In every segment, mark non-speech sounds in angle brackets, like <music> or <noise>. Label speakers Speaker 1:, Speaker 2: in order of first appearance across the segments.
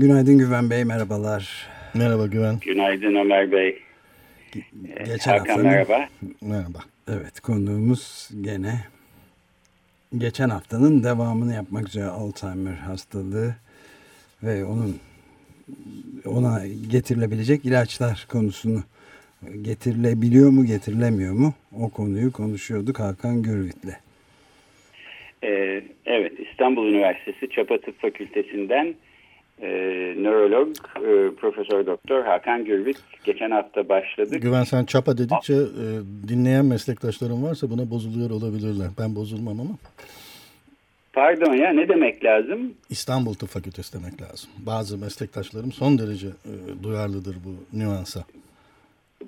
Speaker 1: Günaydın Güven Bey, merhabalar.
Speaker 2: Merhaba Güven.
Speaker 3: Günaydın Ömer Bey.
Speaker 1: Geçen
Speaker 3: Hakan
Speaker 1: haftanın,
Speaker 3: merhaba.
Speaker 2: Merhaba.
Speaker 1: Evet, konuğumuz gene geçen haftanın devamını yapmak üzere Alzheimer hastalığı ve onun ona getirilebilecek ilaçlar konusunu getirilebiliyor mu getirilemiyor mu o konuyu konuşuyorduk Hakan Gürvit'le.
Speaker 3: Ee, evet İstanbul Üniversitesi Çapa Tıp Fakültesinden e, nörolog e, Profesör Doktor Hakan Gürvit geçen hafta başladık.
Speaker 2: Güven sen çapa dedikçe e, dinleyen meslektaşlarım varsa buna bozuluyor olabilirler. Ben bozulmam ama.
Speaker 3: Pardon ya ne demek lazım?
Speaker 2: İstanbul Tıp Fakültesi demek lazım. Bazı meslektaşlarım son derece e, duyarlıdır bu nüansa.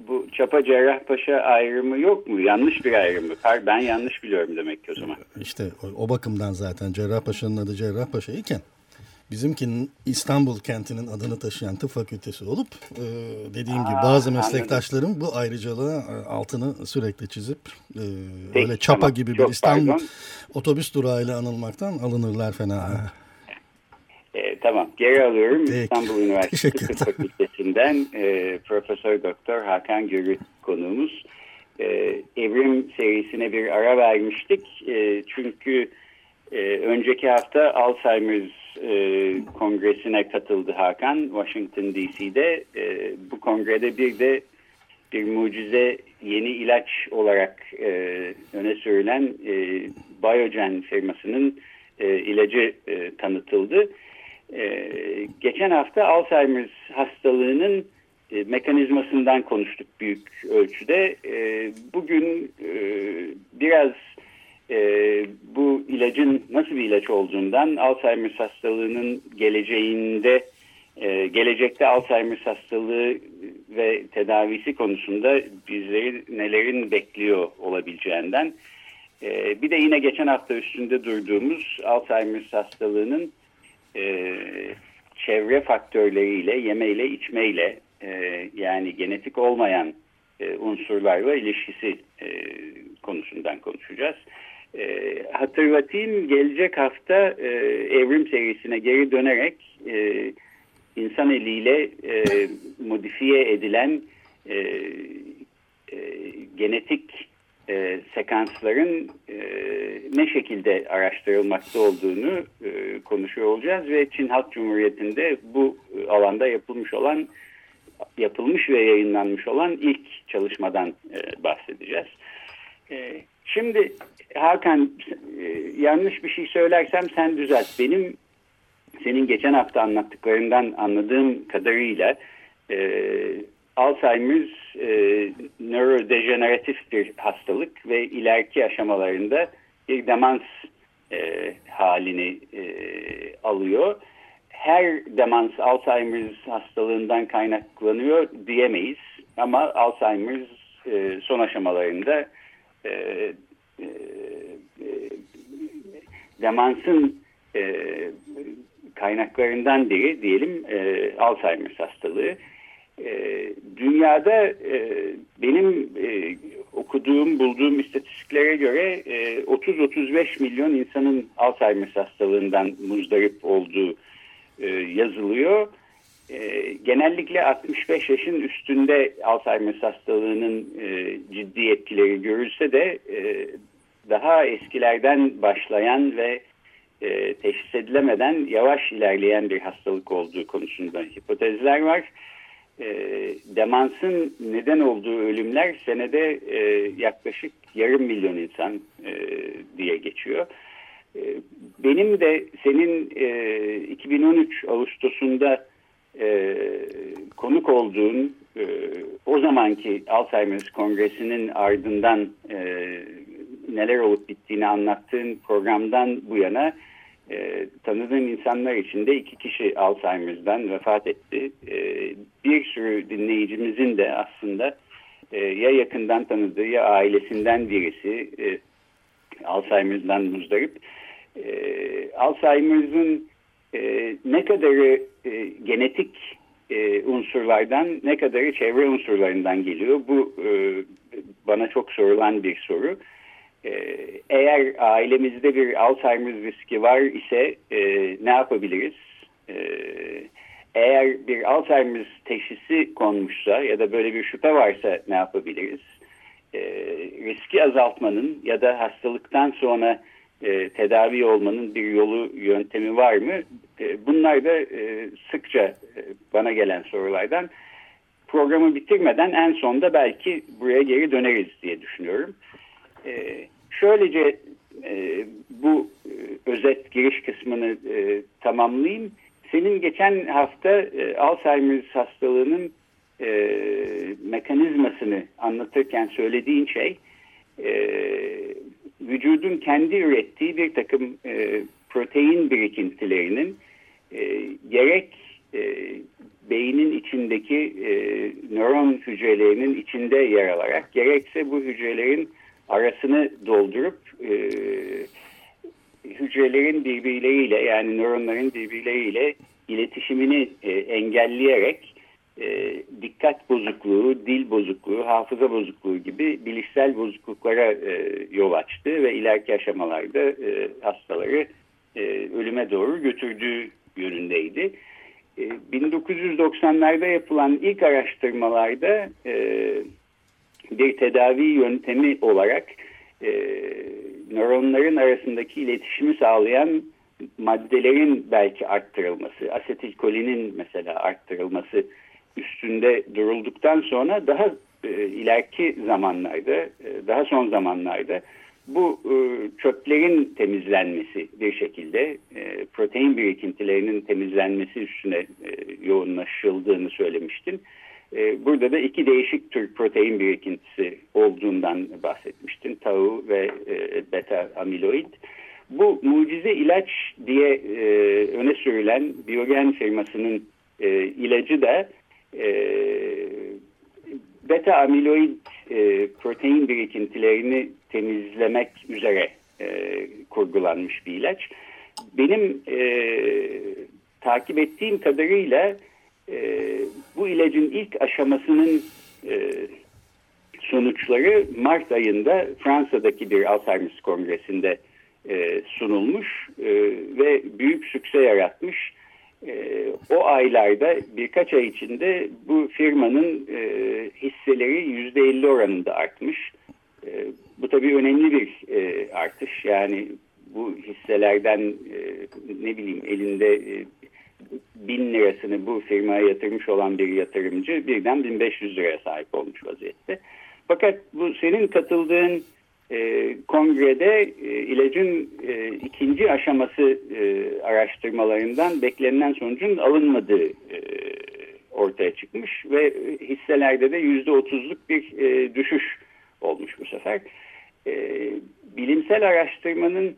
Speaker 3: Bu Çapa Cerrahpaşa ayrımı yok mu? Yanlış bir ayrım mı? Ben yanlış biliyorum demek ki o zaman.
Speaker 2: İşte o, o bakımdan zaten Cerrahpaşa'nın adı Cerrahpaşa iken bizimkinin İstanbul kentinin adını taşıyan tıp fakültesi olup e, dediğim gibi
Speaker 3: Aa,
Speaker 2: bazı
Speaker 3: anladım.
Speaker 2: meslektaşlarım bu ayrıcalığı e, altını sürekli çizip e,
Speaker 3: Peki,
Speaker 2: öyle çapa
Speaker 3: tamam.
Speaker 2: gibi bir
Speaker 3: Çok
Speaker 2: İstanbul
Speaker 3: pardon.
Speaker 2: otobüs durağıyla anılmaktan alınırlar fena.
Speaker 3: Ee, tamam geri alıyorum
Speaker 2: Peki.
Speaker 3: İstanbul <laughs> Üniversitesi Tıp Fakültesinden e, Profesör Doktor Hakan Gürüt konuğumuz. E, evrim serisine bir ara vermiştik E, çünkü e, önceki hafta Alzheimer's e, kongresine katıldı Hakan Washington DC'de. E, bu kongrede bir de bir mucize yeni ilaç olarak e, öne sürülen e, Biogen firmasının e, ilacı e, tanıtıldı. E, geçen hafta Alzheimer's hastalığının e, mekanizmasından konuştuk büyük ölçüde. E, bugün e, biraz e, bu ilacın nasıl bir ilaç olduğundan Alzheimer's hastalığının geleceğinde e, gelecekte Alzheimer's hastalığı ve tedavisi konusunda bizleri nelerin bekliyor olabileceğinden e, bir de yine geçen hafta üstünde durduğumuz Alzheimer's hastalığının e, çevre faktörleriyle, yemeyle, içmeyle e, yani genetik olmayan e, unsurlarla ilişkisi e, konusundan konuşacağız. E, hatırlatayım gelecek hafta e, evrim serisine geri dönerek e, insan eliyle e, modifiye edilen e, e, genetik e, sekansların e, ne şekilde araştırılmakta olduğunu e, konuşuyor olacağız ve Çin Halk Cumhuriyeti'nde bu e, alanda yapılmış olan yapılmış ve yayınlanmış olan ilk çalışmadan e, bahsedeceğiz. E, şimdi Hakan e, yanlış bir şey söylersem sen düzelt. Benim senin geçen hafta anlattıklarından anladığım kadarıyla e, Alzheimer's e, nörodejeneratif bir hastalık ve ileriki aşamalarında bir demans e, halini e, alıyor. Her demans Alzheimer's hastalığından kaynaklanıyor diyemeyiz ama Alzheimer's e, son aşamalarında e, e, e, demansın e, kaynaklarından biri diyelim e, Alzheimer's hastalığı. E, dünyada e, benim e, okuduğum, bulduğum istatistiklere göre e, 30-35 milyon insanın Alzheimer's hastalığından muzdarip olduğu e, yazılıyor. E, genellikle 65 yaşın üstünde Alzheimer's hastalığının e, ciddi etkileri görülse de e, daha eskilerden başlayan ve e, teşhis edilemeden yavaş ilerleyen bir hastalık olduğu konusunda hipotezler var. E, demansın neden olduğu ölümler senede e, yaklaşık yarım milyon insan e, diye geçiyor. E, benim de senin e, 2013 Ağustos'unda e, konuk olduğun e, o zamanki Alzheimer's Kongresi'nin ardından e, neler olup bittiğini anlattığın programdan bu yana e, tanıdığım insanlar içinde iki kişi Alzheimer'dan vefat etti. E, bir sürü dinleyicimizin de aslında e, ya yakından tanıdığı ya ailesinden birisi e, Alzheimer'dan muzdarip. E, Alzheimer'ın e, ne kadarı e, genetik e, unsurlardan ne kadarı çevre unsurlarından geliyor? Bu e, bana çok sorulan bir soru. E, eğer ailemizde bir Alzheimer riski var ise e, ne yapabiliriz? E, eğer bir Alzheimer teşhisi konmuşsa ya da böyle bir şüphe varsa ne yapabiliriz? E, riski azaltmanın ya da hastalıktan sonra e, tedavi olmanın bir yolu, yöntemi var mı? E, bunlar da e, sıkça e, bana gelen sorulardan. Programı bitirmeden en sonda belki buraya geri döneriz diye düşünüyorum. E, şöylece e, bu e, özet giriş kısmını e, tamamlayayım. Senin geçen hafta e, Alzheimer hastalığının e, mekanizmasını anlatırken söylediğin şey e, vücudun kendi ürettiği bir takım e, protein birikintilerinin e, gerek e, beynin içindeki e, nöron hücrelerinin içinde yer alarak gerekse bu hücrelerin arasını doldurup e, hücrelerin birbirleriyle yani nöronların birbirleriyle iletişimini e, engelleyerek e, dikkat bozukluğu, dil bozukluğu, hafıza bozukluğu gibi bilişsel bozukluklara e, yol açtı ve ileriki aşamalarda e, hastaları e, ölüme doğru götürdüğü yönündeydi. E, 1990'larda yapılan ilk araştırmalarda e, bir tedavi yöntemi olarak e, nöronların arasındaki iletişimi sağlayan maddelerin belki arttırılması, asetilkolinin mesela arttırılması üstünde durulduktan sonra daha e, ileriki zamanlarda, e, daha son zamanlarda bu e, çöplerin temizlenmesi bir şekilde e, protein birikintilerinin temizlenmesi üstüne e, yoğunlaşıldığını söylemiştin. E, burada da iki değişik tür protein birikintisi olduğundan bahsetmiştin. Tau ve e, beta amiloid. Bu mucize ilaç diye e, öne sürülen Biogen firmasının e, ilacı da beta amiloid e, protein birikintilerini temizlemek üzere e, kurgulanmış bir ilaç. Benim e, takip ettiğim kadarıyla e, bu ilacın ilk aşamasının e, sonuçları Mart ayında Fransa'daki bir Alzheimer kongresinde e, sunulmuş e, ve büyük sükse yaratmış. E, o aylarda birkaç ay içinde bu firmanın e, hisseleri yüzde 50 oranında artmış. E, bu tabii önemli bir e, artış. Yani bu hisselerden e, ne bileyim elinde e, bin lirasını bu firmaya yatırmış olan bir yatırımcı birden 1500 liraya sahip olmuş vaziyette. Fakat bu senin katıldığın e, kongrede e, ilacın e, ikinci aşaması e, araştırmalarından beklenen sonucun alınmadığı e, ortaya çıkmış ve hisselerde de yüzde otuzluk bir e, düşüş olmuş bu sefer. E, bilimsel araştırmanın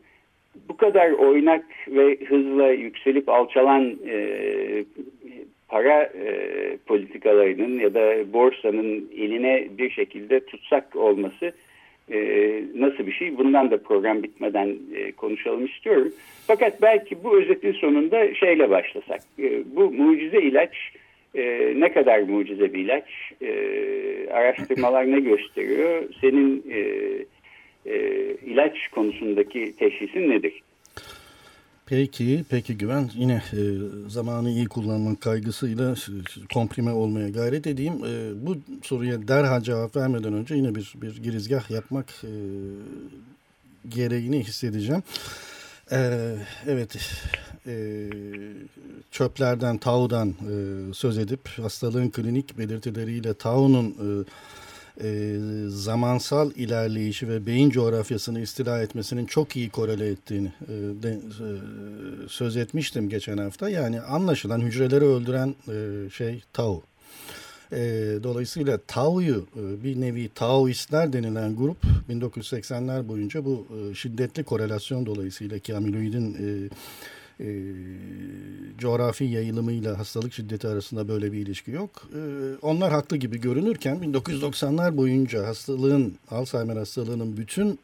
Speaker 3: bu kadar oynak ve hızla yükselip alçalan e, para e, politikalarının ya da borsanın eline bir şekilde tutsak olması e, nasıl bir şey? Bundan da program bitmeden e, konuşalım istiyorum. Fakat belki bu özetin sonunda şeyle başlasak. E, bu mucize ilaç e, ne kadar mucize bir ilaç? E, araştırmalar ne gösteriyor? Senin e, e, ilaç konusundaki teşhisin nedir?
Speaker 2: Peki, peki Güven. Yine e, zamanı iyi kullanmak kaygısıyla komprime olmaya gayret edeyim. E, bu soruya derhal cevap vermeden önce yine bir, bir girizgah yapmak e, gereğini hissedeceğim. E, evet, e, çöplerden, tau'dan e, söz edip hastalığın klinik belirtileriyle tau'nun... E, e, zamansal ilerleyişi ve beyin coğrafyasını istila etmesinin çok iyi korele ettiğini e, de, e, söz etmiştim geçen hafta. Yani anlaşılan hücreleri öldüren e, şey tau. E, dolayısıyla Tau'yu e, bir nevi Taoistler denilen grup 1980'ler boyunca bu e, şiddetli korelasyon dolayısıyla ki amiloidin e, e, coğrafi yayılımıyla hastalık şiddeti arasında böyle bir ilişki yok. E, onlar haklı gibi görünürken 1990'lar boyunca hastalığın Alzheimer hastalığının bütün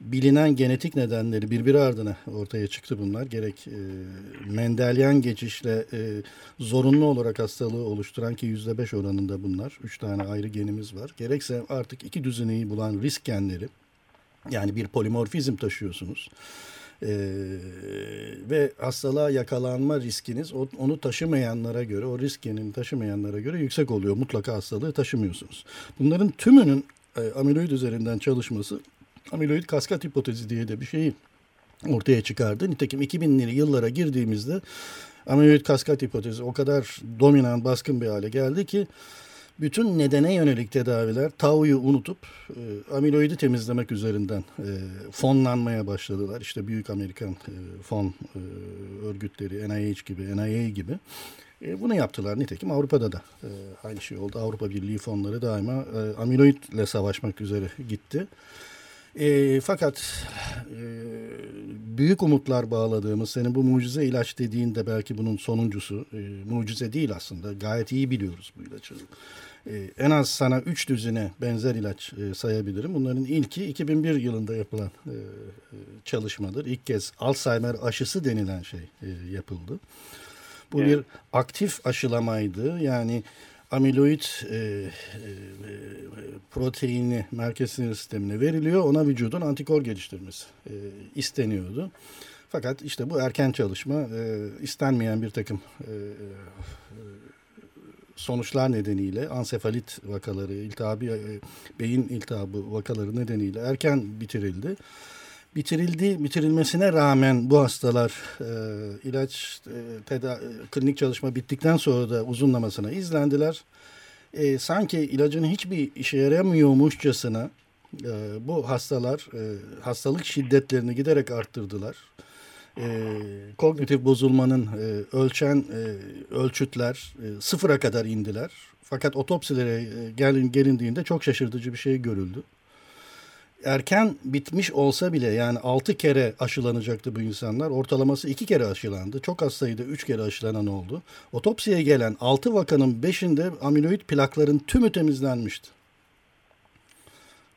Speaker 2: bilinen genetik nedenleri birbiri ardına ortaya çıktı bunlar. Gerek e, Mendelian geçişle e, zorunlu olarak hastalığı oluşturan ki yüzde beş oranında bunlar. Üç tane ayrı genimiz var. Gerekse artık iki düzeneyi bulan risk genleri yani bir polimorfizm taşıyorsunuz. Ee, ve hastalığa yakalanma riskiniz onu taşımayanlara göre, o risk genini taşımayanlara göre yüksek oluyor. Mutlaka hastalığı taşımıyorsunuz. Bunların tümünün e, amiloid üzerinden çalışması amiloid kaskat hipotezi diye de bir şeyi ortaya çıkardı. Nitekim 2000'li yıllara girdiğimizde amiloid kaskat hipotezi o kadar dominant, baskın bir hale geldi ki bütün nedene yönelik tedaviler tau'yu unutup e, amiloidi temizlemek üzerinden e, fonlanmaya başladılar. İşte büyük Amerikan e, fon e, örgütleri, NIH gibi, NIA gibi. E, bunu yaptılar. Nitekim Avrupa'da da e, aynı şey oldu. Avrupa Birliği fonları daima e, amiloidle savaşmak üzere gitti. E, fakat e, büyük umutlar bağladığımız, senin bu mucize ilaç dediğinde belki bunun sonuncusu, e, mucize değil aslında. Gayet iyi biliyoruz bu ilacı. E, en az sana üç düzine benzer ilaç e, sayabilirim. Bunların ilki 2001 yılında yapılan e, e, çalışmadır. İlk kez Alzheimer aşısı denilen şey e, yapıldı. Bu evet. bir aktif aşılamaydı. Yani amiloid e, e, proteini merkez sinir sistemine veriliyor. Ona vücudun antikor geliştirmesi e, isteniyordu. Fakat işte bu erken çalışma e, istenmeyen bir takım e, e, sonuçlar nedeniyle ansefalit vakaları, iltihabi, e, beyin iltihabı vakaları nedeniyle erken bitirildi bitirildi. Bitirilmesine rağmen bu hastalar e, ilaç e, teda klinik çalışma bittikten sonra da uzunlamasına izlendiler. E, sanki ilacın hiçbir işe yaramıyormuşçasına e, bu hastalar e, hastalık şiddetlerini giderek arttırdılar. E, kognitif bozulmanın e, ölçen e, ölçütler e, sıfıra kadar indiler. Fakat otopsilere e, gelin, gelindiğinde çok şaşırtıcı bir şey görüldü erken bitmiş olsa bile yani 6 kere aşılanacaktı bu insanlar. Ortalaması 2 kere aşılandı. Çok az sayıda 3 kere aşılanan oldu. Otopsiye gelen 6 vakanın 5'inde amiloid plakların tümü temizlenmişti.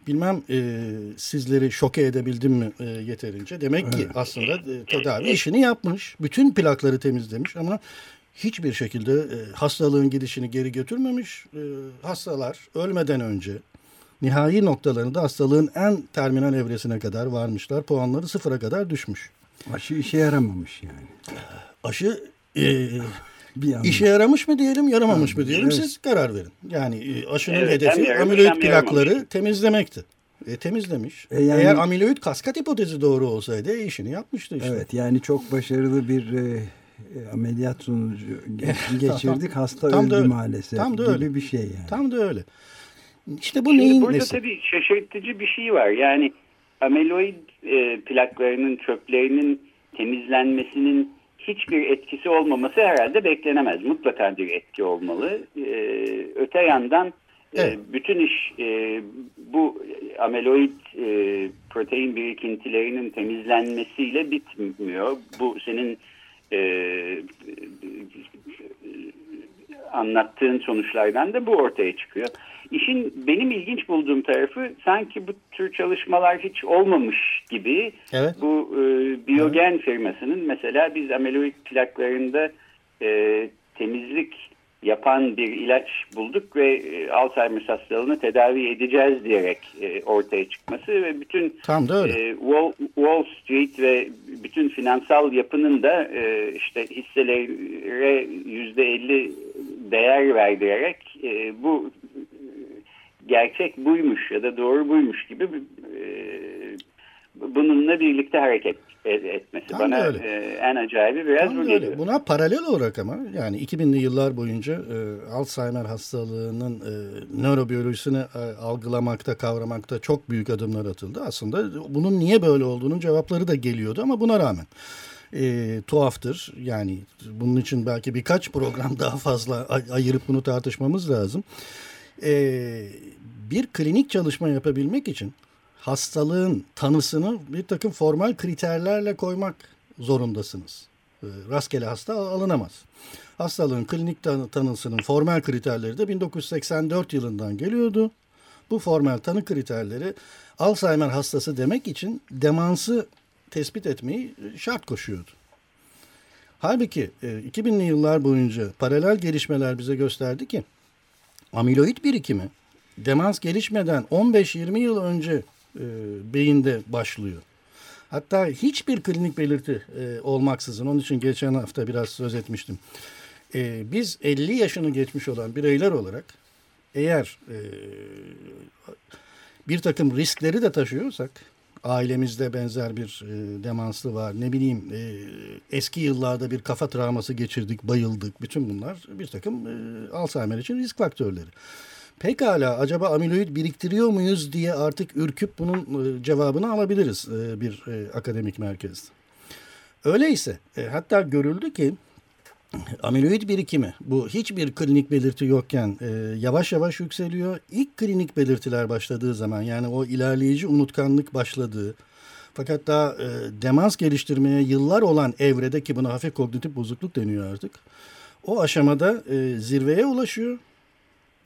Speaker 2: Bilmem e, sizleri şoke edebildim mi e, yeterince. Demek ki aslında e, tedavi işini yapmış. Bütün plakları temizlemiş ama hiçbir şekilde e, hastalığın gidişini geri götürmemiş. E, hastalar ölmeden önce nihai noktalarında hastalığın en terminal evresine kadar varmışlar. Puanları sıfıra kadar düşmüş.
Speaker 1: Aşı işe yaramamış yani.
Speaker 2: Aşı e, <laughs> bir işe yaramış mı diyelim, yaramamış ha, mı diyelim evet. siz karar verin. Yani e, aşının evet, hedefi amiloid plakları temizlemekti. E, temizlemiş. E yani, Eğer amiloid kaskat hipotezi doğru olsaydı e, işini yapmıştı işte.
Speaker 1: Evet yani çok başarılı bir e, ameliyat sonucu <laughs> geçirdik. Hasta tam öldü da maalesef tam da gibi öyle. bir şey yani.
Speaker 2: Tam da öyle.
Speaker 3: İşte bu Şimdi neyin burada nesi? tabii şaşırtıcı bir şey var. Yani ameloid e, plaklarının çöplerinin temizlenmesinin hiçbir etkisi olmaması herhalde beklenemez. Mutlaka bir etki olmalı. E, öte yandan e, evet. e, bütün iş e, bu ameloid e, protein birikintilerinin temizlenmesiyle bitmiyor. Bu senin e, anlattığın sonuçlardan da bu ortaya çıkıyor. İşin benim ilginç bulduğum tarafı sanki bu tür çalışmalar hiç olmamış gibi evet. bu e, Biogen evet. firmasının mesela biz amiloid plaklarında e, temizlik yapan bir ilaç bulduk ve e, Alzheimer hastalığını tedavi edeceğiz diyerek e, ortaya çıkması ve bütün
Speaker 2: Tam da öyle.
Speaker 3: E, Wall, Wall Street ve bütün finansal yapının da e, işte hisselere yüzde elli değer verdirerek e, bu gerçek buymuş ya da doğru buymuş gibi e, bununla birlikte hareket etmesi Tam bana öyle. E, en acayibi biraz Tam bu geliyor. Öyle.
Speaker 2: Buna paralel olarak ama yani 2000'li yıllar boyunca e, Alzheimer hastalığının e, nörobiyolojisini e, algılamakta, kavramakta çok büyük adımlar atıldı. Aslında bunun niye böyle olduğunun cevapları da geliyordu ama buna rağmen e, tuhaftır. Yani bunun için belki birkaç program <laughs> daha fazla ay ayırıp bunu tartışmamız lazım. E, bir klinik çalışma yapabilmek için hastalığın tanısını bir takım formal kriterlerle koymak zorundasınız. E, rastgele hasta alınamaz. Hastalığın klinik tanısının formal kriterleri de 1984 yılından geliyordu. Bu formal tanı kriterleri Alzheimer hastası demek için demansı tespit etmeyi şart koşuyordu. Halbuki 2000'li e, yıllar boyunca paralel gelişmeler bize gösterdi ki amiloid birikimi demans gelişmeden 15-20 yıl önce e, beyinde başlıyor. Hatta hiçbir klinik belirti e, olmaksızın, onun için geçen hafta biraz söz etmiştim. E, biz 50 yaşını geçmiş olan bireyler olarak eğer e, bir takım riskleri de taşıyorsak ailemizde benzer bir e, demanslı var. Ne bileyim e, eski yıllarda bir kafa travması geçirdik, bayıldık. Bütün bunlar bir takım e, Alzheimer için risk faktörleri. Pekala acaba amiloid biriktiriyor muyuz diye artık ürküp bunun e, cevabını alabiliriz e, bir e, akademik merkezde. Öyleyse hatta görüldü ki amiloid birikimi bu hiçbir klinik belirti yokken yavaş yavaş yükseliyor. İlk klinik belirtiler başladığı zaman yani o ilerleyici unutkanlık başladığı fakat daha demans geliştirmeye yıllar olan evrede ki buna hafif kognitif bozukluk deniyor artık. O aşamada e, zirveye ulaşıyor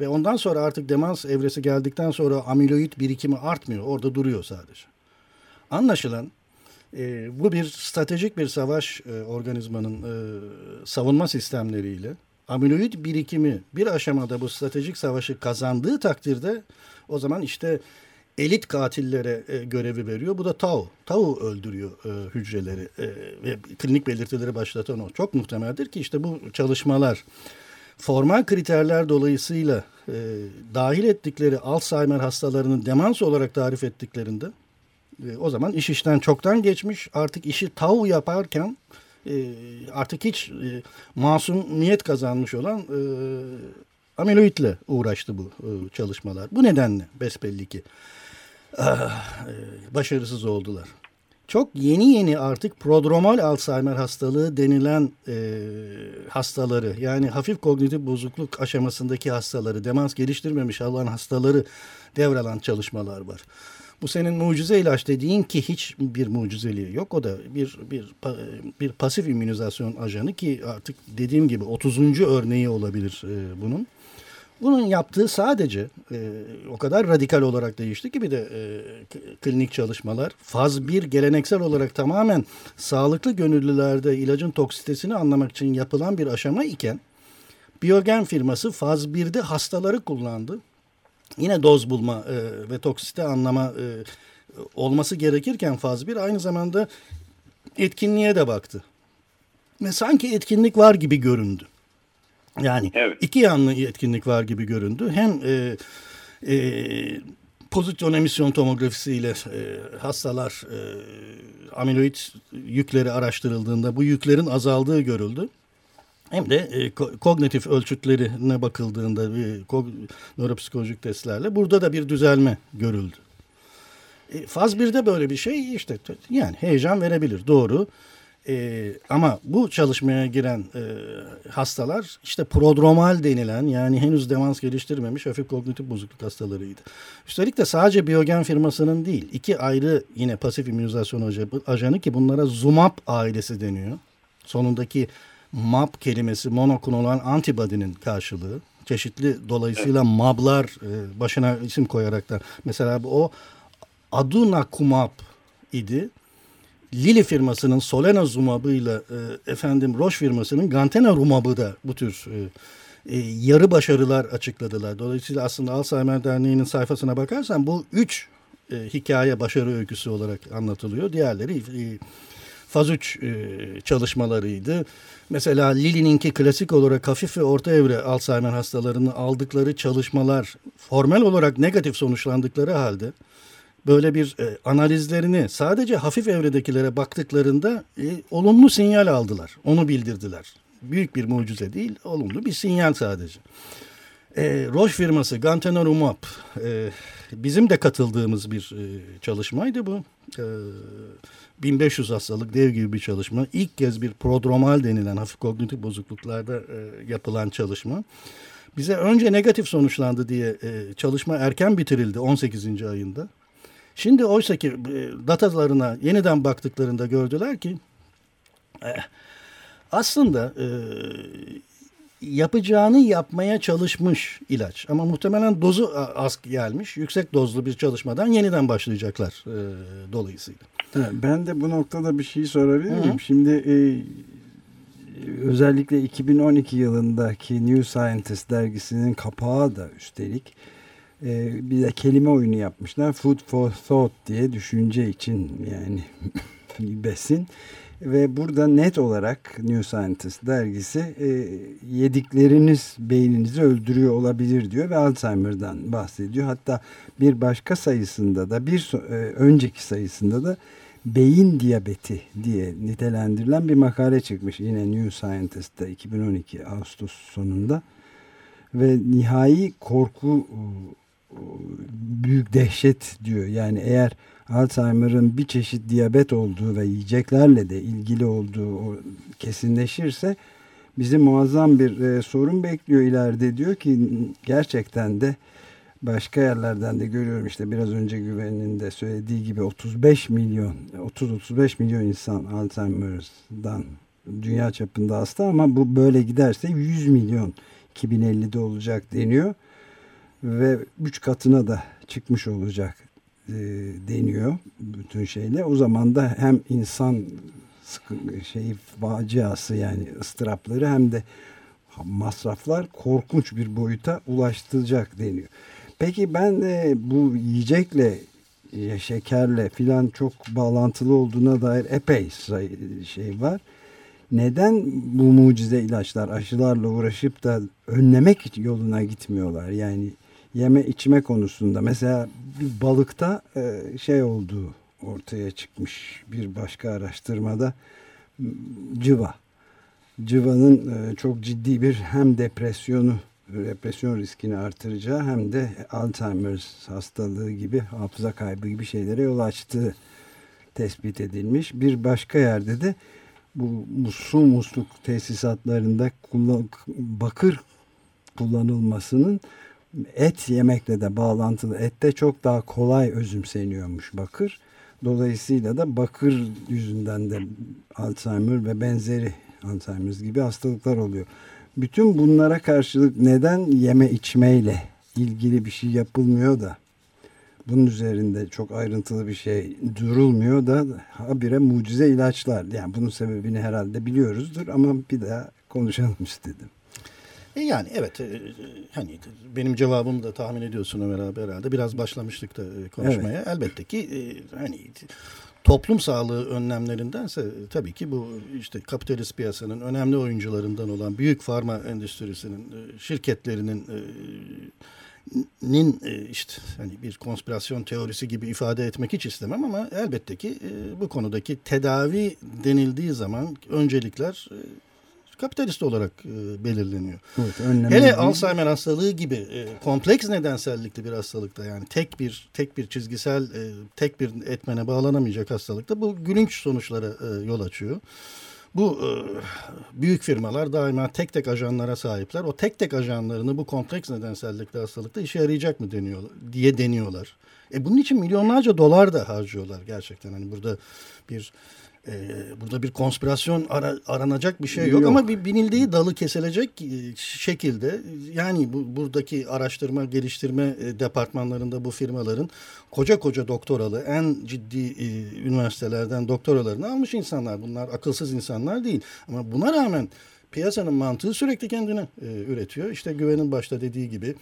Speaker 2: ve ondan sonra artık demans evresi geldikten sonra amiloid birikimi artmıyor orada duruyor sadece. Anlaşılan e, bu bir stratejik bir savaş e, organizmanın e, savunma sistemleriyle amiloid birikimi bir aşamada bu stratejik savaşı kazandığı takdirde o zaman işte elit katillere e, görevi veriyor. Bu da tau. Tau öldürüyor e, hücreleri e, ve klinik belirtileri başlatan o. Çok muhtemeldir ki işte bu çalışmalar formal kriterler dolayısıyla e, dahil ettikleri Alzheimer hastalarını demans olarak tarif ettiklerinde e, o zaman iş işten çoktan geçmiş. Artık işi tav yaparken e, artık hiç e, masumiyet kazanmış olan e, amiloidle uğraştı bu e, çalışmalar. Bu nedenle besbelli ki ah, e, başarısız oldular. Çok yeni yeni artık prodromal Alzheimer hastalığı denilen e, hastaları yani hafif kognitif bozukluk aşamasındaki hastaları, demans geliştirmemiş olan hastaları devralan çalışmalar var. Bu senin mucize ilaç dediğin ki hiç bir mucizeliği yok. O da bir bir bir pasif immünizasyon ajanı ki artık dediğim gibi 30. örneği olabilir e, bunun. Bunun yaptığı sadece e, o kadar radikal olarak değişti ki bir de e, klinik çalışmalar faz 1 geleneksel olarak tamamen sağlıklı gönüllülerde ilacın toksitesini anlamak için yapılan bir aşama iken Biogen firması faz 1'de hastaları kullandı yine doz bulma e, ve toksite anlama e, olması gerekirken faz bir aynı zamanda etkinliğe de baktı. Ve sanki etkinlik var gibi göründü. Yani evet. iki yanlı etkinlik var gibi göründü. Hem e, e, pozitron emisyon tomografisiyle e, hastalar e, amiloid yükleri araştırıldığında bu yüklerin azaldığı görüldü hem de e, kognitif ölçütlerine bakıldığında e, nöropsikolojik testlerle burada da bir düzelme görüldü. E, faz 1'de böyle bir şey işte yani heyecan verebilir doğru. E, ama bu çalışmaya giren e, hastalar işte prodromal denilen yani henüz demans geliştirmemiş hafif kognitif bozukluk hastalarıydı. Üstelik de sadece Biogen firmasının değil iki ayrı yine pasif immünizasyon ajanı ki bunlara Zumab ailesi deniyor. Sonundaki MAP kelimesi monoklonal antibody'nin karşılığı. Çeşitli dolayısıyla. MAB'lar e, başına isim koyarak da mesela o adunakumab idi. Lilly firmasının Solenazumab'ı ile e, efendim Roche firmasının Gantenarumab'ı da bu tür e, e, yarı başarılar açıkladılar. Dolayısıyla aslında Alzheimer Derneği'nin sayfasına bakarsan bu üç e, hikaye başarı öyküsü olarak anlatılıyor. Diğerleri e, faz 3 e, çalışmalarıydı. Mesela Lilly'ninki klasik olarak hafif ve orta evre Alzheimer hastalarını aldıkları çalışmalar formal olarak negatif sonuçlandıkları halde böyle bir e, analizlerini sadece hafif evredekilere baktıklarında e, olumlu sinyal aldılar. Onu bildirdiler. Büyük bir mucize değil, olumlu bir sinyal sadece. E, Roche firması Gantenerumab e, bizim de katıldığımız bir e, çalışmaydı bu. E, 1500 hastalık dev gibi bir çalışma. İlk kez bir prodromal denilen hafif kognitif bozukluklarda e, yapılan çalışma. Bize önce negatif sonuçlandı diye e, çalışma erken bitirildi 18. ayında. Şimdi oysa ki e, datalarına yeniden baktıklarında gördüler ki e, aslında e, yapacağını yapmaya çalışmış ilaç. Ama muhtemelen dozu az gelmiş. Yüksek dozlu bir çalışmadan yeniden başlayacaklar e, dolayısıyla.
Speaker 1: Ben de bu noktada bir şey sorabilir miyim? Hı -hı. Şimdi e, özellikle 2012 yılındaki New Scientist dergisinin kapağı da üstelik e, bir de kelime oyunu yapmışlar. Food for Thought diye düşünce için yani <laughs> besin. Ve burada net olarak New Scientist dergisi e, yedikleriniz beyninizi öldürüyor olabilir diyor ve Alzheimer'dan bahsediyor. Hatta bir başka sayısında da bir e, önceki sayısında da beyin diyabeti diye nitelendirilen bir makale çıkmış. Yine New Scientist'te 2012 Ağustos sonunda. Ve nihai korku büyük dehşet diyor. Yani eğer Alzheimer'ın bir çeşit diyabet olduğu ve yiyeceklerle de ilgili olduğu kesinleşirse bizi muazzam bir e, sorun bekliyor ileride. Diyor ki gerçekten de başka yerlerden de görüyorum. İşte biraz önce güvenin de söylediği gibi 35 milyon 30-35 milyon insan Alzheimer'dan dünya çapında hasta ama bu böyle giderse 100 milyon 2050'de olacak deniyor ve 3 katına da çıkmış olacak e, deniyor bütün şeyle. O zaman da hem insan şey faciası yani ıstırapları hem de masraflar korkunç bir boyuta ulaştıracak deniyor. Peki ben de bu yiyecekle ya şekerle filan çok bağlantılı olduğuna dair epey şey var. Neden bu mucize ilaçlar aşılarla uğraşıp da önlemek yoluna gitmiyorlar? Yani yeme içme konusunda mesela bir balıkta e, şey olduğu ortaya çıkmış bir başka araştırmada cıva. Cıvanın e, çok ciddi bir hem depresyonu depresyon riskini artıracağı hem de Alzheimer hastalığı gibi hafıza kaybı gibi şeylere yol açtığı tespit edilmiş. Bir başka yerde de bu su musluk tesisatlarında kullan, bakır kullanılmasının et yemekle de bağlantılı. Ette çok daha kolay özümseniyormuş bakır. Dolayısıyla da bakır yüzünden de Alzheimer ve benzeri Alzheimer gibi hastalıklar oluyor. Bütün bunlara karşılık neden yeme içmeyle ilgili bir şey yapılmıyor da bunun üzerinde çok ayrıntılı bir şey durulmuyor da habire mucize ilaçlar. Yani bunun sebebini herhalde biliyoruzdur ama bir daha konuşalım istedim.
Speaker 2: E yani evet e, hani benim cevabımı da tahmin ediyorsun Ömer abi herhalde. Biraz başlamıştık da e, konuşmaya. Evet. Elbette ki e, hani toplum sağlığı önlemlerindense tabii ki bu işte kapitalist piyasanın önemli oyuncularından olan büyük farma endüstrisinin şirketlerinin nin işte hani bir konspirasyon teorisi gibi ifade etmek hiç istemem ama elbette ki bu konudaki tedavi denildiği zaman öncelikler kapitalist olarak e, belirleniyor. Evet, Hele değil. Alzheimer hastalığı gibi e, kompleks nedensellikli bir hastalıkta yani tek bir tek bir çizgisel e, tek bir etmene bağlanamayacak hastalıkta bu gülünç sonuçlara e, yol açıyor. Bu e, büyük firmalar daima tek tek ajanlara sahipler. O tek tek ajanlarını bu kompleks nedensellikli hastalıkta işe yarayacak mı deniyor diye deniyorlar. E bunun için milyonlarca dolar da harcıyorlar gerçekten. Hani burada bir e, burada bir konspirasyon ara, aranacak bir şey yok, yok. ama bir binildiği dalı kesilecek e, şekilde yani bu buradaki araştırma geliştirme e, departmanlarında bu firmaların koca koca doktoralı en ciddi e, üniversitelerden doktoralarını almış insanlar. Bunlar akılsız insanlar değil ama buna rağmen piyasanın mantığı sürekli kendini e, üretiyor. İşte güvenin başta dediği gibi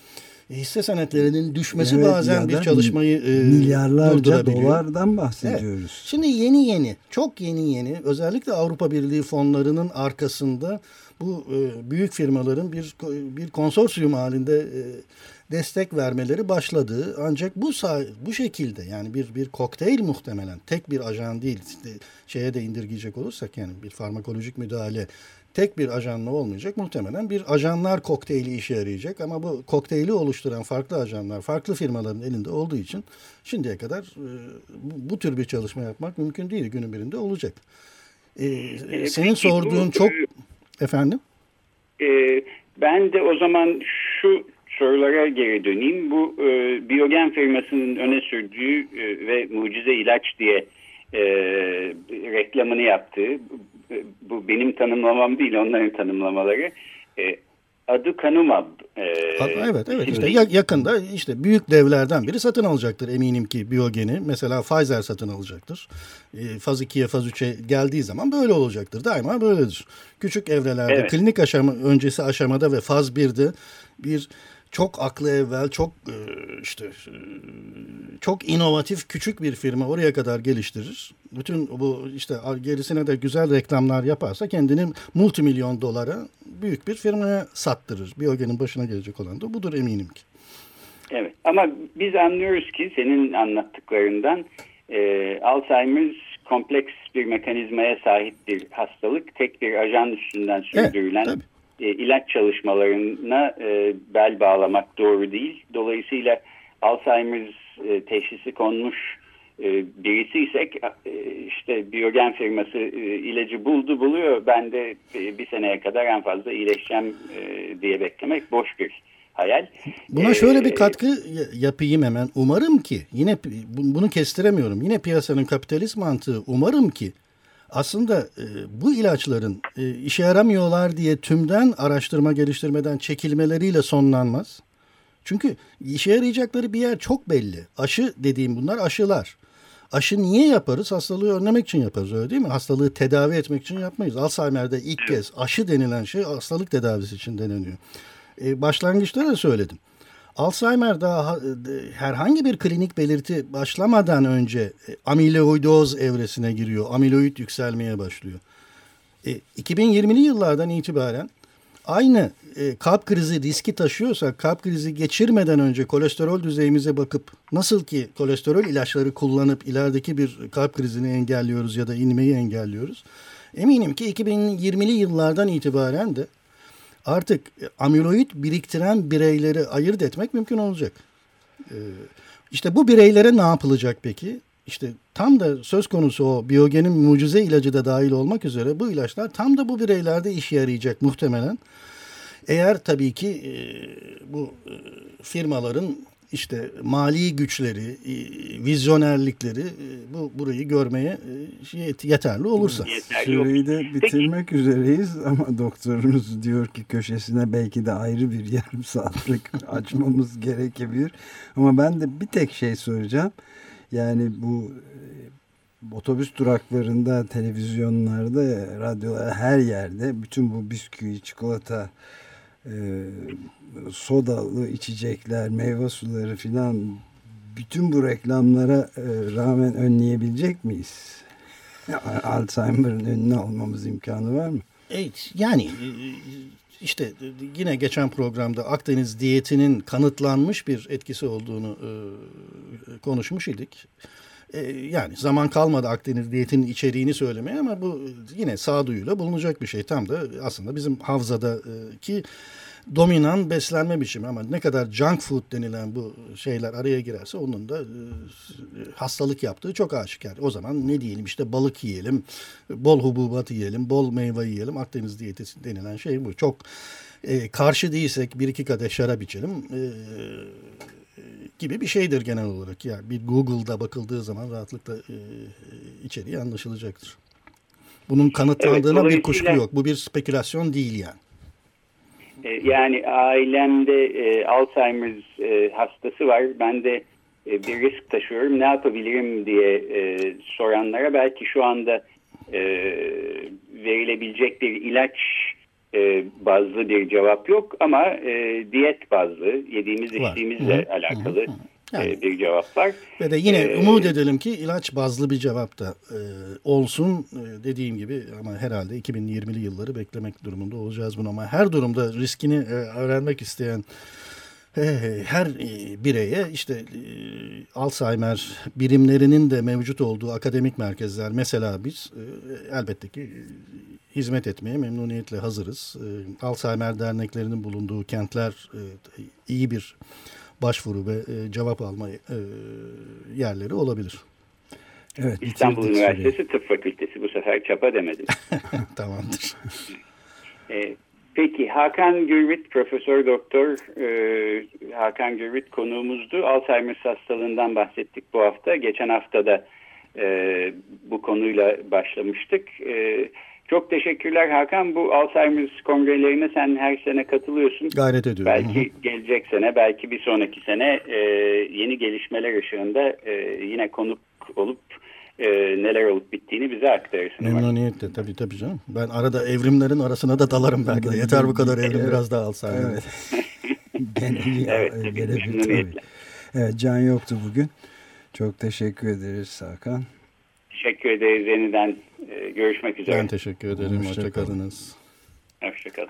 Speaker 2: hisse senetlerinin düşmesi evet, bazen bir çalışmayı
Speaker 1: e, milyarlarca dolardan bahsediyoruz. Evet.
Speaker 2: Şimdi yeni yeni, çok yeni yeni özellikle Avrupa Birliği fonlarının arkasında bu e, büyük firmaların bir bir konsorsiyum halinde e, destek vermeleri başladı. Ancak bu bu şekilde yani bir bir kokteyl muhtemelen tek bir ajan değil. İşte şeye de indirgeyecek olursak yani bir farmakolojik müdahale tek bir ajanla olmayacak. Muhtemelen bir ajanlar kokteyli işe yarayacak ama bu kokteyli oluşturan farklı ajanlar farklı firmaların elinde olduğu için şimdiye kadar e, bu, bu tür bir çalışma yapmak mümkün değil. Günün birinde olacak. Ee,
Speaker 3: E,
Speaker 2: senin sorduğun
Speaker 3: bu,
Speaker 2: çok
Speaker 3: e,
Speaker 2: efendim
Speaker 3: e, ben de o zaman şu sorulara geri döneyim. Bu e, Biyogen firmasının öne sürdüğü e, ve mucize ilaç diye e, reklamını yaptığı, bu, bu benim tanımlamam değil onların tanımlamaları, e, aducanumab. E,
Speaker 2: Ha, Evet evet işte
Speaker 3: isimli-
Speaker 2: ya- yakında işte büyük devlerden biri satın alacaktır eminim ki biyogeni. Mesela Pfizer satın alacaktır. E, faz 2'ye faz 3'e geldiği zaman böyle olacaktır. Daima böyledir. Küçük evrelerde
Speaker 3: Evet.
Speaker 2: klinik aşama öncesi aşamada ve faz 1'de bir çok aklı evvel çok e, işte e, çok inovatif küçük bir firma oraya kadar geliştirir. Bütün bu işte gerisine de güzel reklamlar yaparsa kendini multimilyon dolara büyük bir firmaya sattırır. Biyogen'in başına gelecek olan da budur eminim ki.
Speaker 3: Evet ama biz anlıyoruz ki senin anlattıklarından e, Alzheimer kompleks bir mekanizmaya sahip bir hastalık. Tek bir ajan üstünden sürdürülen
Speaker 2: tabii.
Speaker 3: E, ilaç çalışmalarına e, bel bağlamak doğru değil. Dolayısıyla Alzheimer e, teşhisi konmuş e, birisiysek e, işte Biyogen firması e, ilacı buldu buluyor. Ben de e, bir seneye kadar en fazla iyileşeceğim e, diye beklemek boş bir hayal.
Speaker 2: Buna
Speaker 3: E,
Speaker 2: şöyle bir katkı ya- yapayım hemen. Umarım ki yine bunu kestiremiyorum. Yine piyasanın kapitalist mantığı umarım ki aslında e, bu ilaçların e, işe yaramıyorlar diye tümden araştırma geliştirmeden çekilmeleriyle sonlanmaz. Çünkü işe yarayacakları bir yer çok belli. Aşı dediğim bunlar aşılar. Aşı niye yaparız? Hastalığı önlemek için yaparız öyle değil mi? Hastalığı tedavi etmek için yapmayız. Alzheimer'de ilk kez aşı denilen şey hastalık tedavisi için deneniyor. E, başlangıçta da söyledim. Alzheimer daha ha- de- herhangi bir klinik belirti başlamadan önce e, amiloidoz evresine giriyor. Amiloid yükselmeye başlıyor. E, 2020'li yıllardan itibaren aynı e, kalp krizi riski taşıyorsak kalp krizi geçirmeden önce kolesterol düzeyimize bakıp nasıl ki kolesterol ilaçları kullanıp ilerideki bir kalp krizini engelliyoruz ya da inmeyi engelliyoruz. Eminim ki 2020'li yıllardan itibaren de artık amiloid biriktiren bireyleri ayırt etmek mümkün olacak. Ee, işte bu bireylere ne yapılacak peki? İşte tam da söz konusu o biyogenin mucize ilacı da dahil olmak üzere bu ilaçlar tam da bu bireylerde işe yarayacak muhtemelen. Eğer tabii ki e, bu e, firmaların işte mali güçleri, e, vizyonerlikleri e, bu burayı görmeye e, yet- yeterli olursa.
Speaker 1: Süreyi de bitirmek üzereyiz ama doktorunuz diyor ki köşesine belki de ayrı bir yarım <laughs> saatlik açmamız gerekebilir. Ama ben de bir tek şey soracağım. Yani bu otobüs duraklarında, televizyonlarda, radyolarda her yerde bütün bu bisküvi, çikolata, e, sodalı içecekler, meyve suları filan bütün bu reklamlara e, rağmen önleyebilecek miyiz? Alzheimer'ın önüne almamız imkanı var mı?
Speaker 2: Evet, yani e, işte yine geçen programda Akdeniz diyetinin kanıtlanmış bir etkisi olduğunu e, konuşmuş idik. E, Yani zaman kalmadı Akdeniz diyetinin içeriğini söylemeye ama bu yine sağduyuyla bulunacak bir şey. Tam da aslında bizim havzadaki dominan beslenme biçimi ama ne kadar junk food denilen bu şeyler araya girerse onun da e, hastalık yaptığı çok aşikar. O zaman ne diyelim işte balık yiyelim, bol hububat yiyelim, bol meyve yiyelim. Akdeniz diyeti denilen şey bu. Çok e, karşı değilsek bir iki kadeh şarap içelim e, gibi bir şeydir genel olarak. Yani bir Google'da bakıldığı zaman rahatlıkla e, içeriği anlaşılacaktır. Bunun kanıtlandığına
Speaker 3: Evet,
Speaker 2: bir kuşku yok. Bu bir spekülasyon değil yani.
Speaker 3: E, Yani ailemde e, Alzheimer e, hastası var. Ben de e, bir risk taşıyorum. Ne yapabilirim diye e, soranlara belki şu anda e, verilebilecek bir ilaç e, bazlı bir cevap yok ama e, diyet bazlı yediğimiz
Speaker 2: Var.
Speaker 3: içtiğimizle
Speaker 2: Hı hı,
Speaker 3: alakalı
Speaker 2: Yani-
Speaker 3: e, bir cevap var.
Speaker 2: Ve de yine
Speaker 3: Ee,
Speaker 2: umut edelim ki ilaç bazlı bir cevap da e, olsun E, dediğim gibi ama herhalde 2020'li yılları beklemek durumunda olacağız bunu ama her durumda riskini e, öğrenmek isteyen her bireye işte Alzheimer birimlerinin de mevcut olduğu akademik merkezler mesela biz elbette ki hizmet etmeye memnuniyetle hazırız. Alzheimer derneklerinin bulunduğu kentler iyi bir başvuru ve cevap alma yerleri olabilir.
Speaker 3: Evet, İstanbul Üniversitesi. Tıp Fakültesi bu sefer çapa demedim. <laughs>
Speaker 2: Tamamdır.
Speaker 3: e, peki Hakan Gürvit, Profesör Doktor e, Hakan Gürvit konuğumuzdu. Alzheimer hastalığından bahsettik bu hafta. Geçen hafta da e, bu konuyla başlamıştık. E, çok teşekkürler Hakan. Bu Alzheimer kongrelerine sen her sene katılıyorsun.
Speaker 2: Gayret ediyorum.
Speaker 3: Belki Hı -hı. gelecek sene, belki bir sonraki sene e, yeni gelişmeler ışığında e, yine konuk olup e, neler olup bittiğini bize aktarırsın.
Speaker 2: Memnuniyetle tabii tabii canım. Ben arada evrimlerin arasına da dalarım belki de. Yeter bu kadar evrim <laughs> evet. biraz daha alsam.
Speaker 1: Evet. <laughs> gene iyi. evet, tabii. Evet Can yoktu bugün. Çok teşekkür ederiz Hakan.
Speaker 3: Teşekkür ederiz yeniden. E, görüşmek üzere.
Speaker 2: Ben teşekkür ederim. Hoşçakalınız.
Speaker 3: Hoşçakalın.